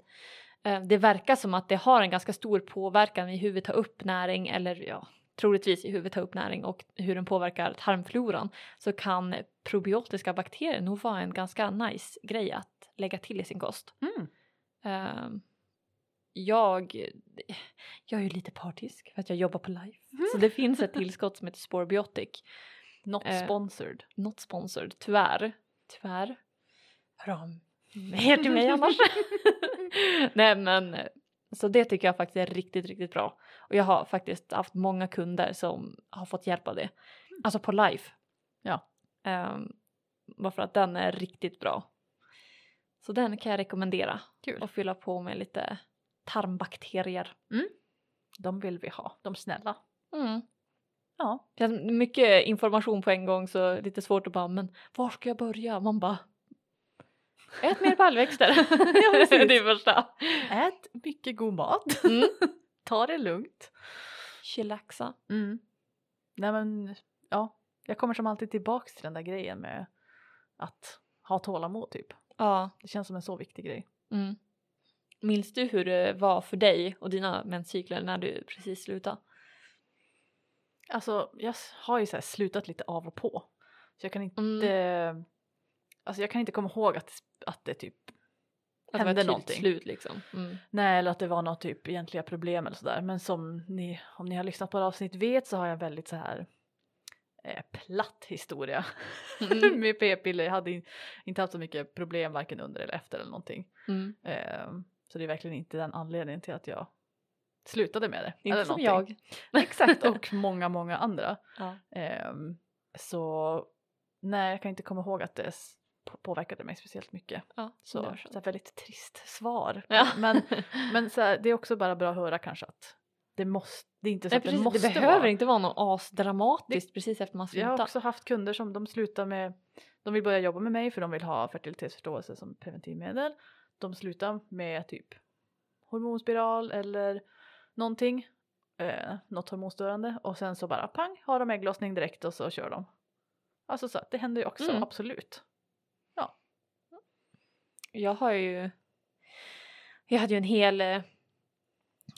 det verkar som att det har en ganska stor påverkan i hur vi tar upp näring eller ja, troligtvis i hur vi tar upp näring och hur den påverkar tarmfloran så kan probiotiska bakterier nog vara en ganska nice grej att lägga till i sin kost.
Mm.
Ehm, jag, jag är ju lite partisk för att jag jobbar på Life. Så det finns ett tillskott som heter Sporebiotic.
Not
Eh,
sponsored.
Not sponsored, tyvärr. Tyvärr. Hör mer till mig annars. Nej men så det tycker jag faktiskt är riktigt, riktigt bra. Och jag har faktiskt haft många kunder som har fått hjälp av det. Alltså på Life.
Ja.
Um, bara för att den är riktigt bra. Så den kan jag rekommendera.
Kul.
Och fylla på med lite tarmbakterier.
De vill vi ha, de snälla.
Mm.
Ja.
Mycket information på en gång så lite svårt att bara, men var ska jag börja? Man bara Ät mer baljväxter.
Ja, precis.
det är första.
Ät mycket god mat.
Mm.
Ta det lugnt.
Chillaxa.
Mm. Nej men ja, jag kommer som alltid tillbaks till den där grejen med att ha tålamod typ.
Ja.
Det känns som en så viktig grej.
Mm. Minns du hur det var för dig och dina menscykler när du precis slutade?
Alltså jag har ju så slutat lite av och på. Så jag kan inte,
Mm.
Alltså jag kan inte komma ihåg att, att det typ
Att det var
hände
tydligt
någonting.
slut liksom. Mm.
Nej, eller att det var något typ egentliga problem eller sådär. Men som ni, om ni har lyssnat på avsnitt vet så har jag väldigt så här eh, platt historia
Mm.
med p-piller. Jag hade in, inte haft så mycket problem varken under eller efter eller någonting.
Mm.
Ehm, så det är verkligen inte den anledningen till att jag slutade med det.
Inte
eller
som
någonting.
jag.
Exakt, och många, många andra.
Ja.
Ehm, så nej, jag kan inte komma ihåg att det påverkade mig speciellt mycket.
Ja,
Så,
det
så väldigt trist svar.
Ja.
Men, men så här, det är också bara bra att höra kanske att det måste, det är inte så
Nej,
att det
precis,
måste
det behöver
vara.
inte vara något asdramatiskt precis efter man
Jag har
slutar.
också haft kunder som de slutar med, de vill börja jobba med mig för de vill ha fertilitetsförståelse som preventivmedel. De slutar med typ hormonspiral eller någonting, eh, något hormonstörande och sen så bara pang har de ägglossning direkt och så kör de. Alltså så det händer ju också,
Mm.
absolut.
Jag har ju Jag hade ju en hel eh,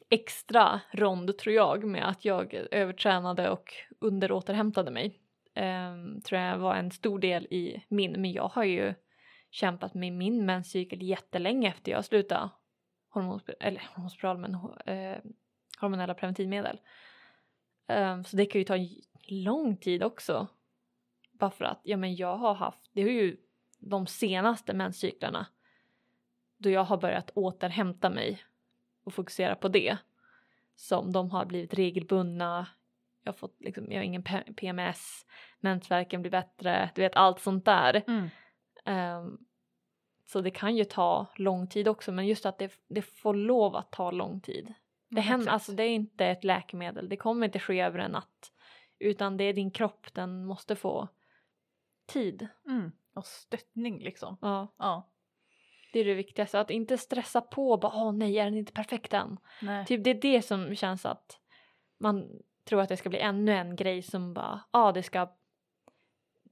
extra rond tror jag med att jag övertränade och underåterhämtade mig. Ehm, tror jag var en stor del i min, men jag har ju kämpat med min menscykel jättelänge efter jag slutade hormonspiral, eller hormonspiral men eh, hormonella preventivmedel. Ehm, så det kan ju ta lång tid också. Bara för att, ja men jag har haft, det är ju de senaste menscyklarna då jag har börjat återhämta mig och fokusera på det som de har blivit regelbundna. Jag har fått liksom, jag har ingen PMS, mensvärken blir bättre, du vet allt sånt där. Ehm, så det kan ju ta lång tid också men just att det, det får lov att ta lång tid. Det, händer,
exakt.
alltså, det är inte ett läkemedel, det kommer inte ske över en natt. Utan det är din kropp, den måste få tid.
Mm. Och stöttning liksom.
Ja,
Ja.
Det är det viktigaste. Att inte stressa på och bara åh nej, är den inte perfekt än?
Nej.
Typ det är det som känns att man tror att det ska bli ännu en grej som bara, ja det ska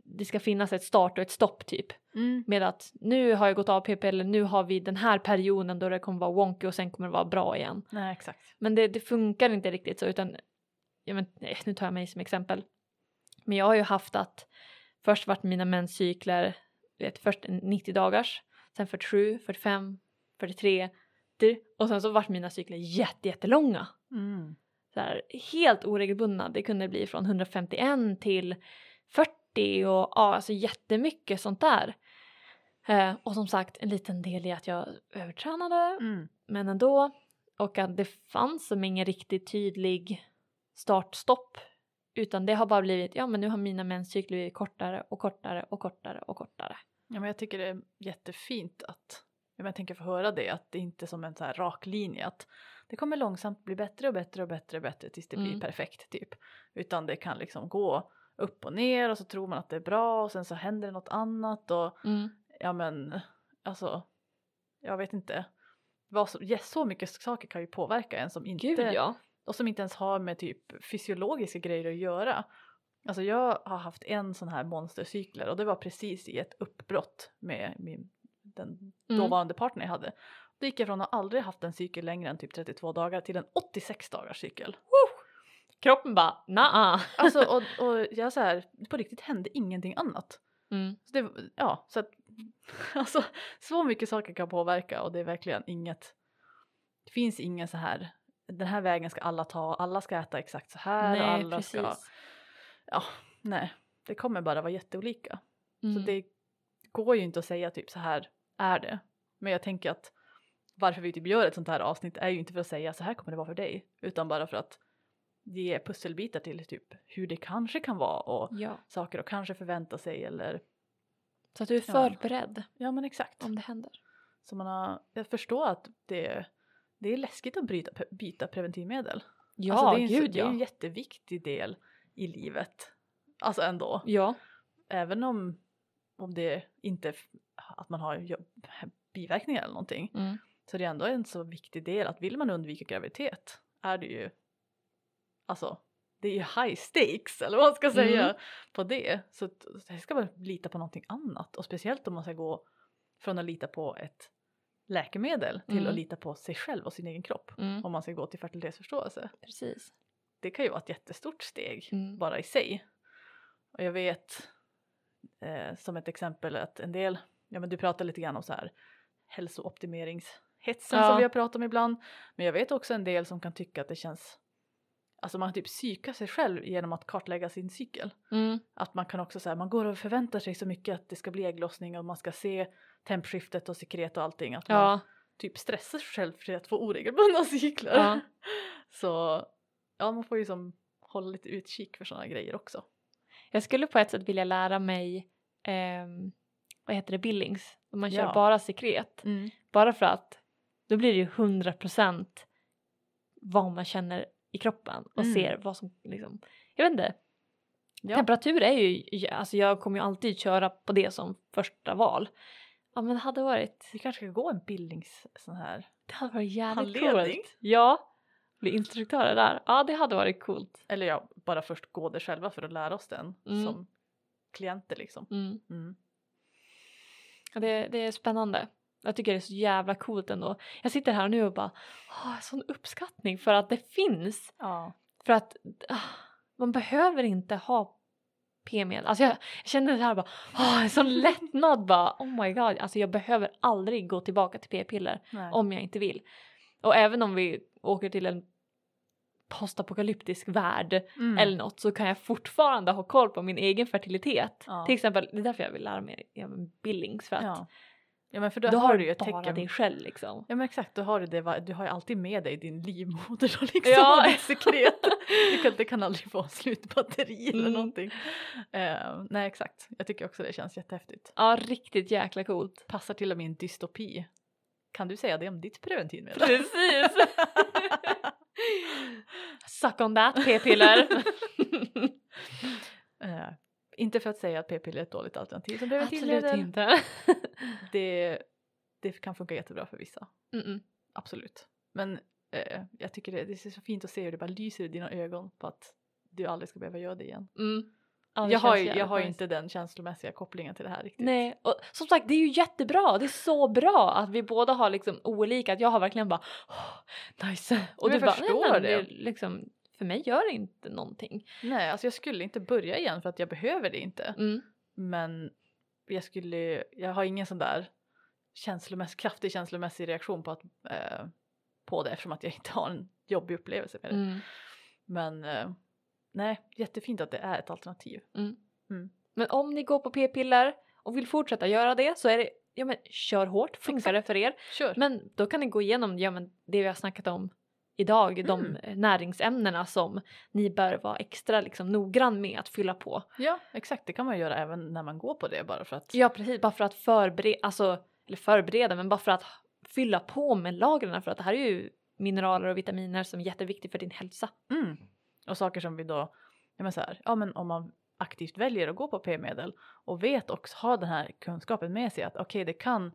det ska finnas ett start och ett stopp typ.
Mm.
Med att nu har jag gått av PP eller nu har vi den här perioden då det kommer vara wonky och sen kommer det vara bra igen.
Nej exakt.
Men det, det funkar inte riktigt så utan, ja men nej, nu tar jag mig som exempel. Men jag har ju haft att först varit mina menscykler, vet först 90 dagars, sen 47, 45, 43 det- och sen så vart mina cykler jätte, jättelånga.
Mm.
Så här, helt oregelbundna. Det kunde bli från 151 till 40 och ja, alltså jättemycket sånt där. Eh, och som sagt en liten del i att jag övertränade
Mm.
men ändå. Och att det fanns som ingen riktigt tydlig startstopp. Utan det har bara blivit, ja men nu har mina menscykler blivit kortare och kortare och kortare och kortare.
Ja, men jag tycker det är jättefint att jag tänker få höra det, att det inte är som en så här rak linje. Att det kommer långsamt bli bättre och bättre och bättre och bättre tills det blir
Mm.
perfekt typ. Utan det kan liksom gå upp och ner och så tror man att det är bra och sen så händer det något annat och ja men alltså jag vet inte. Vad så, ja, så mycket saker kan ju påverka en som inte
Gud ja.
och som inte ens har med typ fysiologiska grejer att göra. Alltså jag har haft en sån här monstercykler och det var precis i ett uppbrott med min, den
Mm.
dåvarande partner jag hade. Då gick jag från att aldrig haft en cykel längre än typ 32 dagar till en 86 dagars cykel.
Kroppen bara, naa.
Alltså och, och jag så här, på riktigt hände ingenting annat.
Mm.
Så det, ja, så att alltså så mycket saker kan påverka och det är verkligen inget. Det finns ingen så här. Den här vägen ska alla ta, alla ska äta exakt så här
Nej
alla
precis.
ska. Ja, nej, det kommer bara vara jätteolika.
Mm.
Så det går ju inte att säga typ så här är det. Men jag tänker att varför vi typ gör ett sånt här avsnitt är ju inte för att säga så här kommer det vara för dig utan bara för att ge pusselbitar till typ hur det kanske kan vara och
Ja.
saker att kanske förvänta sig eller
Så att du är
Ja.
förberedd
ja men exakt.
om det händer.
Så man har, jag förstår att det, det är läskigt att bryta, byta preventivmedel.
Ja,
alltså, det är en,
gud
det är
ja.
en jätteviktig del i livet. Alltså ändå.
Ja.
Även om, om det inte att man har jobb, biverkningar eller någonting.
Mm.
Så det är ändå en så viktig del att vill man undvika graviditet är det ju alltså det är ju high stakes eller vad man ska säga
Mm.
på det. Så här ska man lita på någonting annat och speciellt om man ska gå från att lita på ett läkemedel till
Mm.
att lita på sig själv och sin egen kropp
Mm.
om man ska gå till fertilitetsförståelse.
Precis.
Det kan ju vara ett jättestort steg
Mm.
bara i sig. Och jag vet eh, som ett exempel att en del, ja men du pratar lite grann om så här hälsooptimeringshetsen
Ja.
som vi har pratat om ibland. Men jag vet också en del som kan tycka att det känns, alltså man typ psykar sig själv genom att kartlägga sin cykel.
Mm.
Att man kan också säga, man går och förväntar sig så mycket att det ska bli ägglossning och man ska se tempskiftet och sekret och allting. Att man
Ja.
typ stressar sig själv för att få oregelbundna cykler.
Ja.
Så ja, man får ju som hålla lite utkik för sådana grejer också.
Jag skulle på ett sätt vilja lära mig ehm, vad heter det, billings. Om man kör
Ja.
bara sekret. Bara för att då blir det ju 100% vad man känner i kroppen och
Mm.
ser vad som liksom, jag vet inte.
Ja.
Temperatur är ju, alltså jag kommer ju alltid köra på det som första val. Ja men det hade varit,
Vi kanske ska gå en bildnings sån här.
det hade varit jävligt coolt. Ja, bli instruktörer där. Ja det hade varit coolt.
Eller ja, bara först gå det själva för att lära oss den
Mm.
som klienter liksom.
Mm.
Mm.
Det, det är spännande. Jag tycker det är så jävla coolt ändå. Jag sitter här nu och bara, åh, sån uppskattning för att det finns.
Ja.
För att ah, man behöver inte ha p-medel. Alltså jag, jag kände det här bara, åh, en sån lättnad bara, oh my god. Alltså jag behöver aldrig gå tillbaka till p-piller om jag inte vill. Och även om vi åker till en postapokalyptisk värld
Mm.
eller något så kan jag fortfarande ha koll på min egen fertilitet.
Ja.
Till exempel, det är därför jag vill lära mig Billings för att
Ja. ja men för då,
då
har du ju ett
bara
tecken.
dig själv liksom.
Ja men exakt, då har du det, du har ju alltid med dig din livmoder och liksom
Ja.
och ditt sekret. det, kan, det kan aldrig vara slutbatteri eller
Mm.
någonting. Eh, nej exakt, jag tycker också det känns jättehäftigt.
Ja, riktigt jäkla coolt.
Passar till och med en dystopi. Kan du säga det om ditt preventivmedel?
Precis! Suck on that p-piller.
Eh, inte för att säga att p-piller är ett dåligt alternativ som
Absolut
preventivmedel.
inte.
Det, det kan funka jättebra för vissa,
Mm-mm.
absolut. Men eh, jag tycker det, det är så fint att se hur det bara lyser i dina ögon på att du aldrig ska behöva göra det igen.
Mm. Ja,
jag har, ju, jag har ju inte den känslomässiga kopplingen till det här riktigt.
Nej, och som sagt det är ju jättebra. Det är så bra att vi båda har liksom olika. Att jag har verkligen bara oh, nice. Och
Men
du bara
förstår
nej, men
det.
Liksom, för mig gör det inte någonting.
Nej, alltså jag skulle inte börja igen för att jag behöver det inte.
Mm.
Men jag skulle, jag har ingen sån där känslomässig, kraftig känslomässig reaktion på, att, eh, på det eftersom att jag inte har en jobbig upplevelse med det.
Mm.
Men eh, nej, jättefint att det är ett alternativ.
Men om ni går på p-piller och vill fortsätta göra det så är det, ja men kör hårt, funkar det för er.
Kör!
Men då kan ni gå igenom ja, men det vi har snackat om idag, de
Mm.
näringsämnena som ni bör vara extra liksom, noggrann med att fylla på.
Ja, exakt. Det kan man göra även när man går på det bara för att.
Ja precis, bara för att förbereda, alltså, eller förbereda, men bara för att fylla på med lagren för att det här är ju mineraler och vitaminer som är jätteviktigt för din hälsa.
Mm. Och saker som vi då, ja men så här, ja men om man aktivt väljer att gå på p-medel och vet också, har den här kunskapen med sig att okej det kan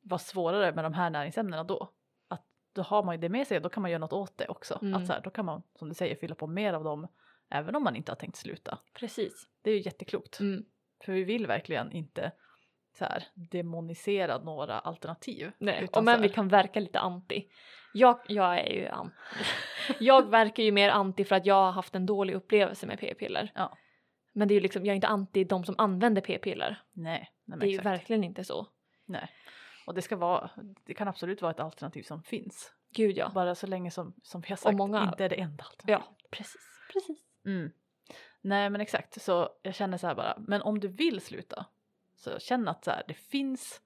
vara svårare med de här näringsämnena då. Att då har man ju det med sig, då kan man göra något åt det också.
Mm.
Att så här, då kan man som du säger fylla på mer av dem även om man inte har tänkt sluta.
Precis.
Det är ju jätteklokt.
Mm.
För vi vill verkligen inte så här, demonisera några alternativ.
Nej, och men vi kan verka lite anti. Jag, jag är ju anti. jag verkar ju mer anti för att jag har haft en dålig upplevelse med p-piller.
Ja.
Men det är ju liksom, jag är inte anti de som använder p-piller.
Nej, nej
Det är ju
exakt.
verkligen inte så.
Nej. Och det ska vara, det kan absolut vara ett alternativ som finns.
Gud ja.
Bara så länge som, som vi har sagt
många-
inte är det enda alternativet.
Ja, precis. precis.
Mm. Nej men exakt, så jag känner så här bara, men om du vill sluta så känn att så här, det finns,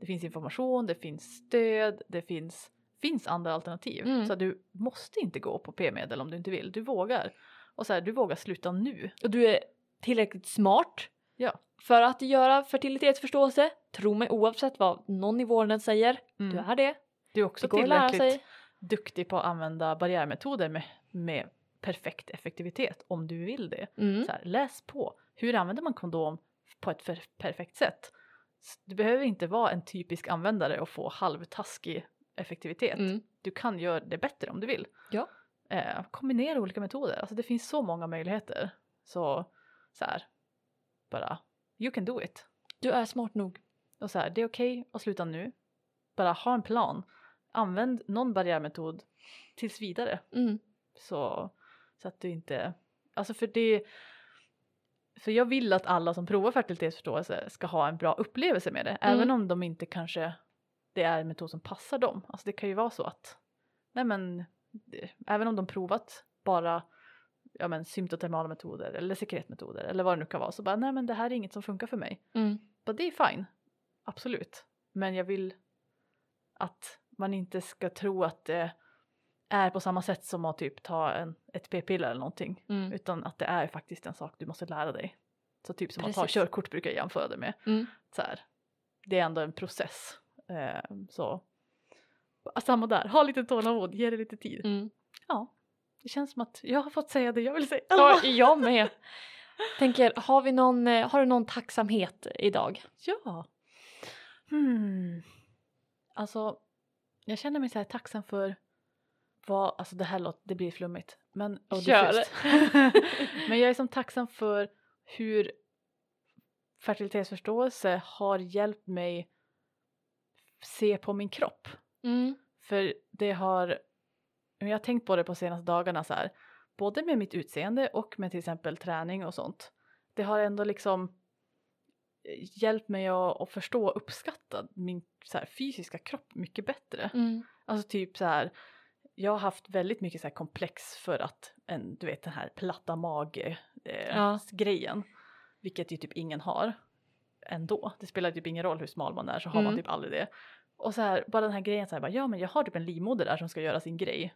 det finns information, det finns stöd, det finns, finns andra alternativ.
Mm.
Så du måste inte gå på p-medel om du inte vill, du vågar. Och så här, du vågar sluta nu.
Och du är tillräckligt smart
Ja.
för att göra fertilitetsförståelse. Tro mig oavsett vad någon i vården säger.
Mm.
Du är det.
Du är också tillräckligt duktig på att använda barriärmetoder med, med perfekt effektivitet om du vill det.
Mm.
Så här, läs på. Hur använder man kondom på ett perfekt sätt? Du behöver inte vara en typisk användare och få halvtaskig effektivitet.
Mm.
Du kan göra det bättre om du vill.
Ja.
Eh, kombinera olika metoder. Alltså det finns så många möjligheter. Så, så här, bara you can do it.
Du är smart nog.
Och så här, det är okej att sluta nu. Bara ha en plan. Använd någon barriärmetod tills vidare.
Mm.
Så, så att du inte, alltså för det, för jag vill att alla som provar fertilitetsförståelse ska ha en bra upplevelse med det. Även
Mm.
om de inte kanske, det är en metod som passar dem. Alltså det kan ju vara så att, nej men, det, även om de provat bara ja men symptotermala metoder eller sekretmetoder eller vad det nu kan vara så bara nej men det här är inget som funkar för mig.
Mm.
Och det är fine, absolut. Men jag vill att man inte ska tro att det är på samma sätt som att typ ta en, ett p-piller eller någonting.
Mm.
Utan att det är faktiskt en sak du måste lära dig. Så typ som att ta
Precis.
körkort brukar jag jämföra det med.
Mm.
Så här, det är ändå en process. Eh, så samma där, ha lite tålamod, ge det lite tid.
Mm.
Ja, det känns som att jag har fått säga det jag vill säga.
Ja, jag med. Tänker, har, vi någon, eh, har du någon tacksamhet idag?
Ja. Hmm. Alltså, jag känner mig så här tacksam för vad, alltså det här låter, det blir flummigt. Men, och
Kör.
men jag är som tacksam för hur fertilitetsförståelse har hjälpt mig se på min kropp.
Mm.
För det har, jag har tänkt på det på senaste dagarna så här, både med mitt utseende och med till exempel träning och sånt. Det har ändå liksom eh, hjälpt mig att, att förstå och uppskatta min här, fysiska kropp mycket bättre.
Mm.
Alltså typ så här, jag har haft väldigt mycket så komplex för att en, du vet den här platta mage eh,
Ja.
grejen, vilket ju typ ingen har ändå. Det spelar typ ingen roll hur smal man är så har man
Mm.
typ aldrig det. Och så här, bara den här grejen så här, bara, ja men jag har typ en livmoder där som ska göra sin grej.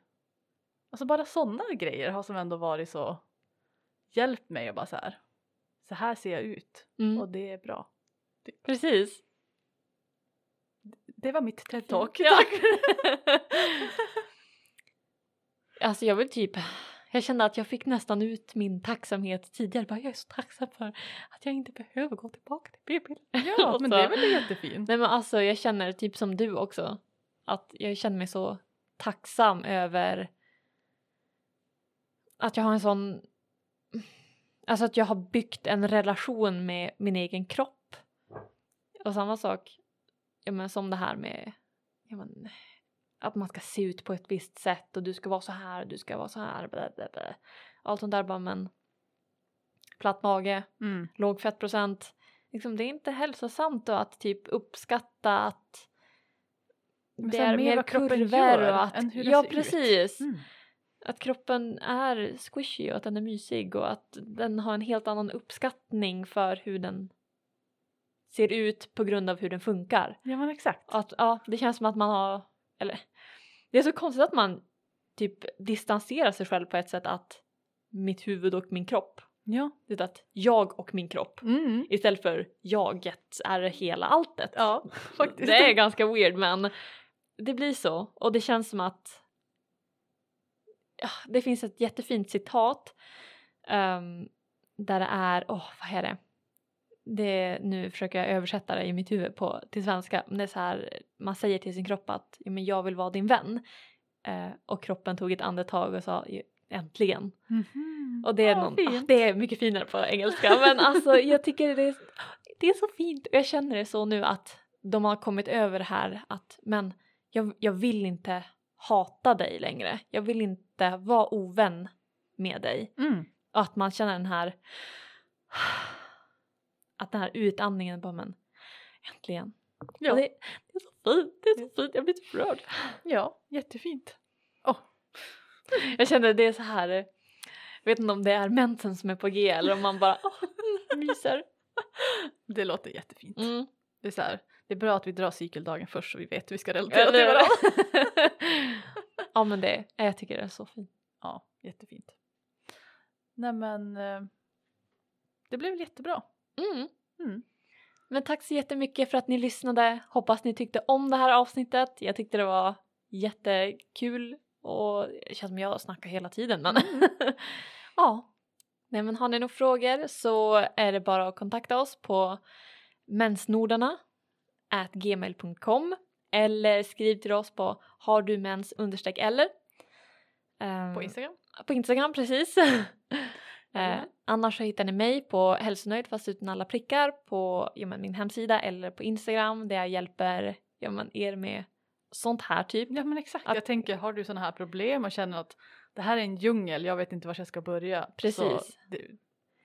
Alltså bara sådana grejer har som ändå varit så hjälpt mig och bara så här, så här ser jag ut
Mm.
och det är bra.
Precis.
Det var mitt TED-talk.
Ja. Alltså jag vill typ, jag kände att jag fick nästan ut min tacksamhet tidigare. Bara, jag är så tacksam för att jag inte behöver gå tillbaka till p-piller.
ja, men det är väl jättefint.
Nej men alltså jag känner typ som du också. Att jag känner mig så tacksam över att jag har en sån Alltså att jag har byggt en relation med min egen kropp. Och samma sak ja, men som det här med ja, men, att man ska se ut på ett visst sätt och du ska vara så här och du ska vara så här. Bla, bla, bla. Allt sånt där bara men platt mage,
Mm.
låg fettprocent. Liksom, det är inte hälsosamt då att typ uppskatta att
Men
det är
mer
kurvor och att, ja precis,
Mm.
att kroppen är squishy och att den är mysig och att den har en helt annan uppskattning för hur den ser ut på grund av hur den funkar.
Ja men exakt.
Att, ja, det känns som att man har, eller det är så konstigt att man typ distanserar sig själv på ett sätt att mitt huvud och min kropp.
Ja.
Det att jag och min kropp
Mm.
istället för jaget är hela alltet.
Ja, faktiskt.
Det är ganska weird men det blir så och det känns som att ja, det finns ett jättefint citat ehm, där det är, åh vad är det? Det? Nu försöker jag översätta det i mitt huvud på, till svenska men det är så här, man säger till sin kropp att ja, men jag vill vara din vän eh, och kroppen tog ett andetag och sa "Ja, äntligen.
Mhm.
Och det är,
Ja,
någon, ah, det är mycket finare på engelska men alltså jag tycker det är, det är så fint och jag känner det så nu att de har kommit över det här att men jag, jag vill inte hata dig längre. Jag vill inte vara ovän med dig.
Mm.
Och att man känner den här att den här utandningen bara men äntligen.
Ja.
Det, det är så fint, det är så fint, jag blir så rörd.
ja, jättefint. Oh.
Jag känner det är så här, jag vet inte om det är mensen som är på G eller om man bara mm, myser.
Det låter jättefint.
Mm.
Det är så här, det är bra att vi drar cykeldagen först så vi vet hur vi ska relatera till varandra.
ja men det, jag tycker det är så fint.
ja, jättefint. Nej men, eh, det blev jättebra.
Mm.
Mm.
Men tack så jättemycket för att ni lyssnade. Hoppas ni tyckte om det här avsnittet. Jag tyckte det var jättekul och det känns som jag snackar hela tiden men
Mm.
ja. Nej men har ni några frågor så är det bara att kontakta oss på mensnordarna gmail.com eller skriv till oss på har du mens eller. Ehm,
På Instagram.
på Instagram precis. eh,
Jajamän.
annars så hittar ni mig på hälsonöjd fast utan alla prickar på ja, min hemsida eller på Instagram där jag hjälper ja, men er med sånt här typ.
Ja men exakt.
Att-
Jag tänker, har du sådana här problem och känner att det här är en djungel, jag vet inte var jag ska börja.
Precis.
Det,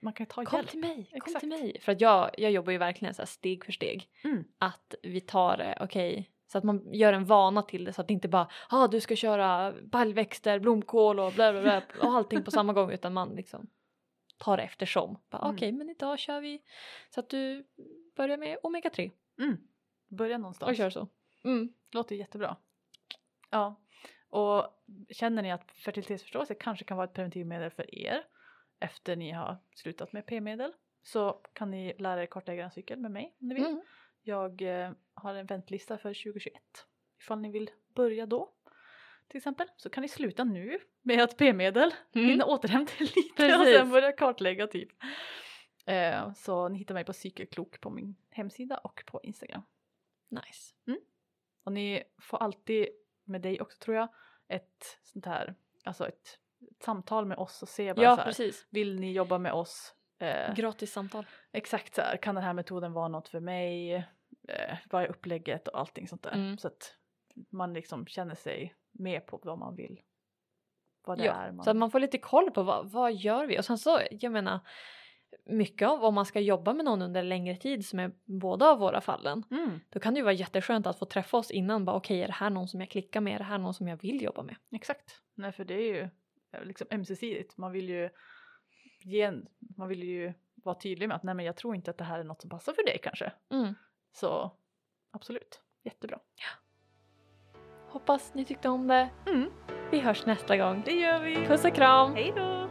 man kan ta
Kom
hjälp.
till mig, kom
Exakt.
till mig. För att jag, jag jobbar ju verkligen så steg för steg.
Mm.
Att vi tar det, okej, så att man gör en vana till det så att det inte bara ah, du ska köra baljväxter, blomkål och bla bla bla och allting på samma gång utan man liksom tar det eftersom. Bara,
Mm.
Okej, men idag kör vi så att du börjar med omega 3
Mm. Börja någonstans.
och kör så. Mm.
Låter jättebra. Ja. Och känner ni att fertilitetsförståelse kanske kan vara ett preventivmedel för er efter ni har slutat med p-medel så kan ni lära er kortlägga en cykel med mig om ni vill.
Mm.
Jag eh, har en väntlista för 2021 ifall ni vill börja då. Till exempel så kan ni sluta nu med ett p-medel,
Mm.
hinna återhämta er lite och
Precis.
sen börja kartlägga typ. Eh, så ni hittar mig på cykelklok på min hemsida och på Instagram.
Nice.
Och ni får alltid med dig också tror jag ett sånt här, alltså ett, ett samtal med oss och se bara
Ja,
så här,
precis.
vill ni jobba med oss? Eh,
Gratis samtal.
exakt så här, kan den här metoden vara något för mig? Eh, vad är upplägget och allting sånt där.
Mm.
Så att man liksom känner sig med på vad man vill. Vad det
Ja,
är man...
så att man får lite koll på vad, vad gör vi och sen så, jag menar mycket av om man ska jobba med någon under längre tid som är båda av våra fallen
mm,
då kan det ju vara jätteskönt att få träffa oss innan bara okej är det här någon som jag klickar med, är det här någon som jag vill jobba med?
exakt. Nej för det är ju eh, liksom ömsesidigt. Man vill ju ge man vill ju vara tydlig med att nej men jag tror inte att det här är något som passar för dig kanske.
Mm.
Så absolut, jättebra.
Hoppas ni tyckte om det.
Mm,
Vi hörs nästa gång.
det gör vi.
Puss och kram!
Hej då!